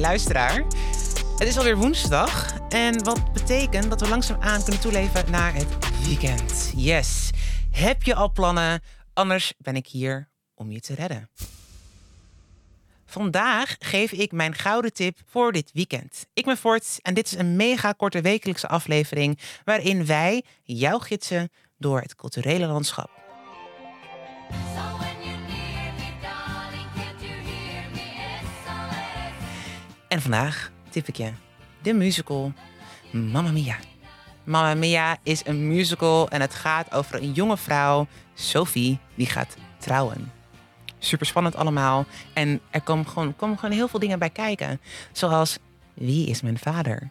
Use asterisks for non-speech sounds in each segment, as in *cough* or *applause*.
luisteraar. Het is alweer woensdag en wat betekent dat we langzaamaan kunnen toeleven naar het weekend. Yes. Heb je al plannen? Anders ben ik hier om je te redden. Vandaag geef ik mijn gouden tip voor dit weekend. Ik ben Fort en dit is een mega korte wekelijkse aflevering waarin wij jou gidsen door het culturele landschap. En vandaag tip ik je de musical Mamma Mia. Mamma Mia is een musical en het gaat over een jonge vrouw, Sophie, die gaat trouwen. Super spannend allemaal. En er komen gewoon, komen gewoon heel veel dingen bij kijken. Zoals, wie is mijn vader?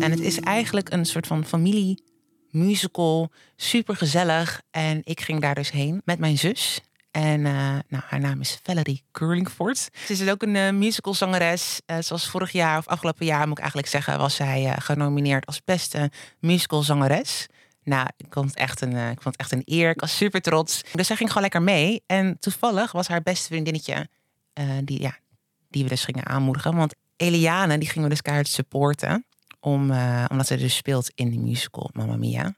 En het is eigenlijk een soort van familie musical, super gezellig. En ik ging daar dus heen met mijn zus. En uh, nou, haar naam is Valerie Curlingford. Ze is ook een uh, musicalzangeres. Uh, zoals vorig jaar of afgelopen jaar moet ik eigenlijk zeggen, was zij genomineerd als beste musicalzangeres. Nou, ik vond, het echt een, ik vond het echt een eer. Ik was super trots. Dus zij ging gewoon lekker mee. En toevallig was haar beste vriendinnetje, die, ja, die we dus gingen aanmoedigen. Want Eliane, die gingen we dus keihard supporten. Om, omdat ze dus speelt in de musical Mamma Mia.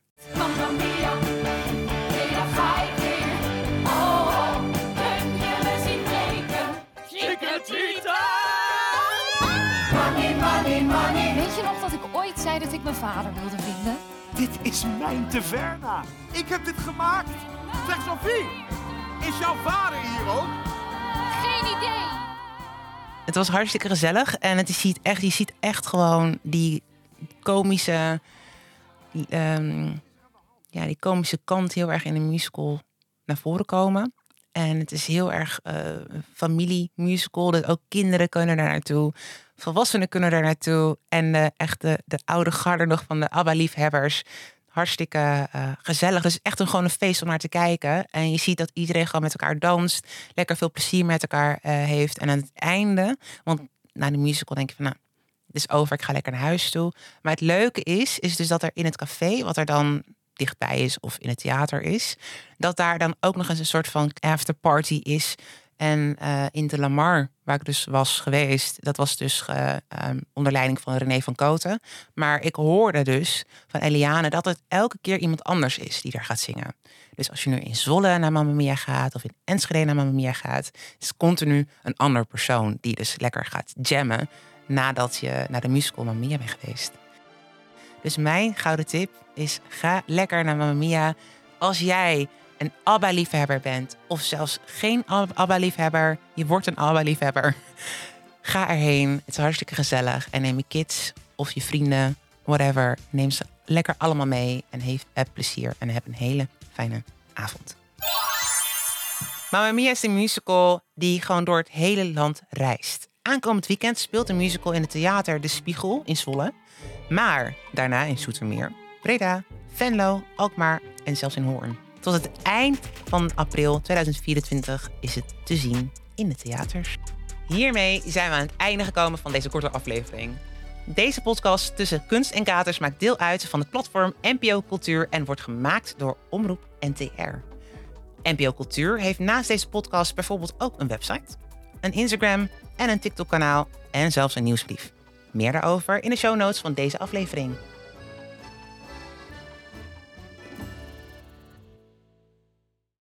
Ooit zei dat ik mijn vader wilde vinden? Dit is mijn taverna. Ik heb dit gemaakt. Zeg Sophie, is jouw vader hier ook? Geen idee. Het was hartstikke gezellig en het, je, ziet echt, je ziet echt gewoon die komische, um, ja, die komische kant heel erg in de musical naar voren komen. En het is heel erg uh, familie-musical. Dat ook kinderen kunnen daar naartoe. Volwassenen kunnen daar naartoe. En echt de, de oude garde nog van de ABBA-liefhebbers. Hartstikke uh, gezellig. Dus echt een, gewoon een feest om naar te kijken. En je ziet dat iedereen gewoon met elkaar danst. Lekker veel plezier met elkaar heeft. En aan het einde, want na de musical denk je van... nou, het is over, ik ga lekker naar huis toe. Maar het leuke is, is dus dat er in het café, wat er dan dichtbij is of in het theater is, dat daar dan ook nog eens een soort van afterparty is. En uh, in de Lamar, waar ik dus was geweest, dat was dus uh, um, onder leiding van René van Koten. Maar ik hoorde dus van Eliane dat het elke keer iemand anders is die daar gaat zingen. Dus als je nu in Zwolle naar Mamma Mia gaat of in Enschede naar Mamma Mia gaat, is continu een ander persoon die dus lekker gaat jammen nadat je naar de musical Mamma Mia bent geweest. Dus mijn gouden tip is: ga lekker naar Mamma Mia. Als jij een ABBA-liefhebber bent, of zelfs geen ABBA-liefhebber, je wordt een ABBA-liefhebber. *laughs* Ga erheen. Het is hartstikke gezellig. En neem je kids of je vrienden, whatever. Neem ze lekker allemaal mee en heeft plezier. En heb een hele fijne avond. Mamma Mia is een musical die gewoon door het hele land reist. Aankomend weekend speelt de musical in het theater De Spiegel in Zwolle. Maar daarna in Soetermeer, Breda, Venlo, Alkmaar en zelfs in Hoorn. Tot het eind van april 2024 is het te zien in de theaters. Hiermee zijn we aan het einde gekomen van deze korte aflevering. Deze podcast tussen kunst en katers maakt deel uit van het platform NPO Cultuur en wordt gemaakt door Omroep NTR. NPO Cultuur heeft naast deze podcast bijvoorbeeld ook een website, een Instagram en een TikTok-kanaal en zelfs een nieuwsbrief. Meer daarover in de show notes van deze aflevering.